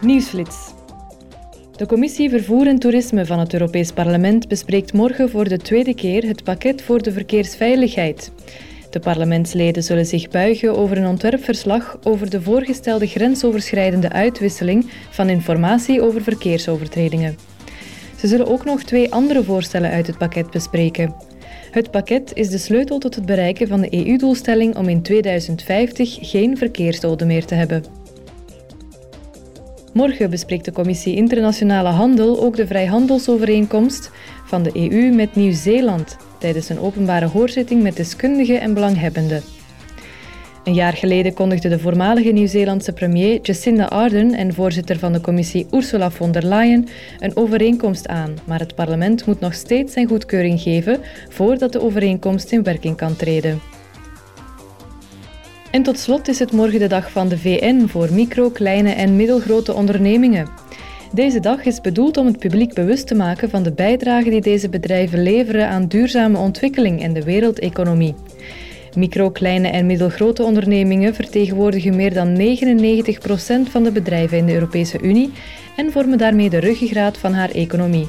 Nieuwsflits. De Commissie Vervoer en Toerisme van het Europees Parlement bespreekt morgen voor de tweede keer het pakket voor de verkeersveiligheid. De parlementsleden zullen zich buigen over een ontwerpverslag over de voorgestelde grensoverschrijdende uitwisseling van informatie over verkeersovertredingen. Ze zullen ook nog twee andere voorstellen uit het pakket bespreken. Het pakket is de sleutel tot het bereiken van de EU-doelstelling om in 2050 geen verkeersdoden meer te hebben. Morgen bespreekt de Commissie Internationale Handel ook de vrijhandelsovereenkomst van de EU met Nieuw-Zeeland tijdens een openbare hoorzitting met deskundigen en belanghebbenden. Een jaar geleden kondigde de voormalige Nieuw-Zeelandse premier Jacinda Ardern en voorzitter van de commissie Ursula von der Leyen een overeenkomst aan, maar het parlement moet nog steeds zijn goedkeuring geven voordat de overeenkomst in werking kan treden. En tot slot is het morgen de dag van de VN voor micro, kleine en middelgrote ondernemingen. Deze dag is bedoeld om het publiek bewust te maken van de bijdrage die deze bedrijven leveren aan duurzame ontwikkeling en de wereldeconomie. Micro, kleine en middelgrote ondernemingen vertegenwoordigen meer dan 99% van de bedrijven in de Europese Unie en vormen daarmee de ruggengraat van haar economie.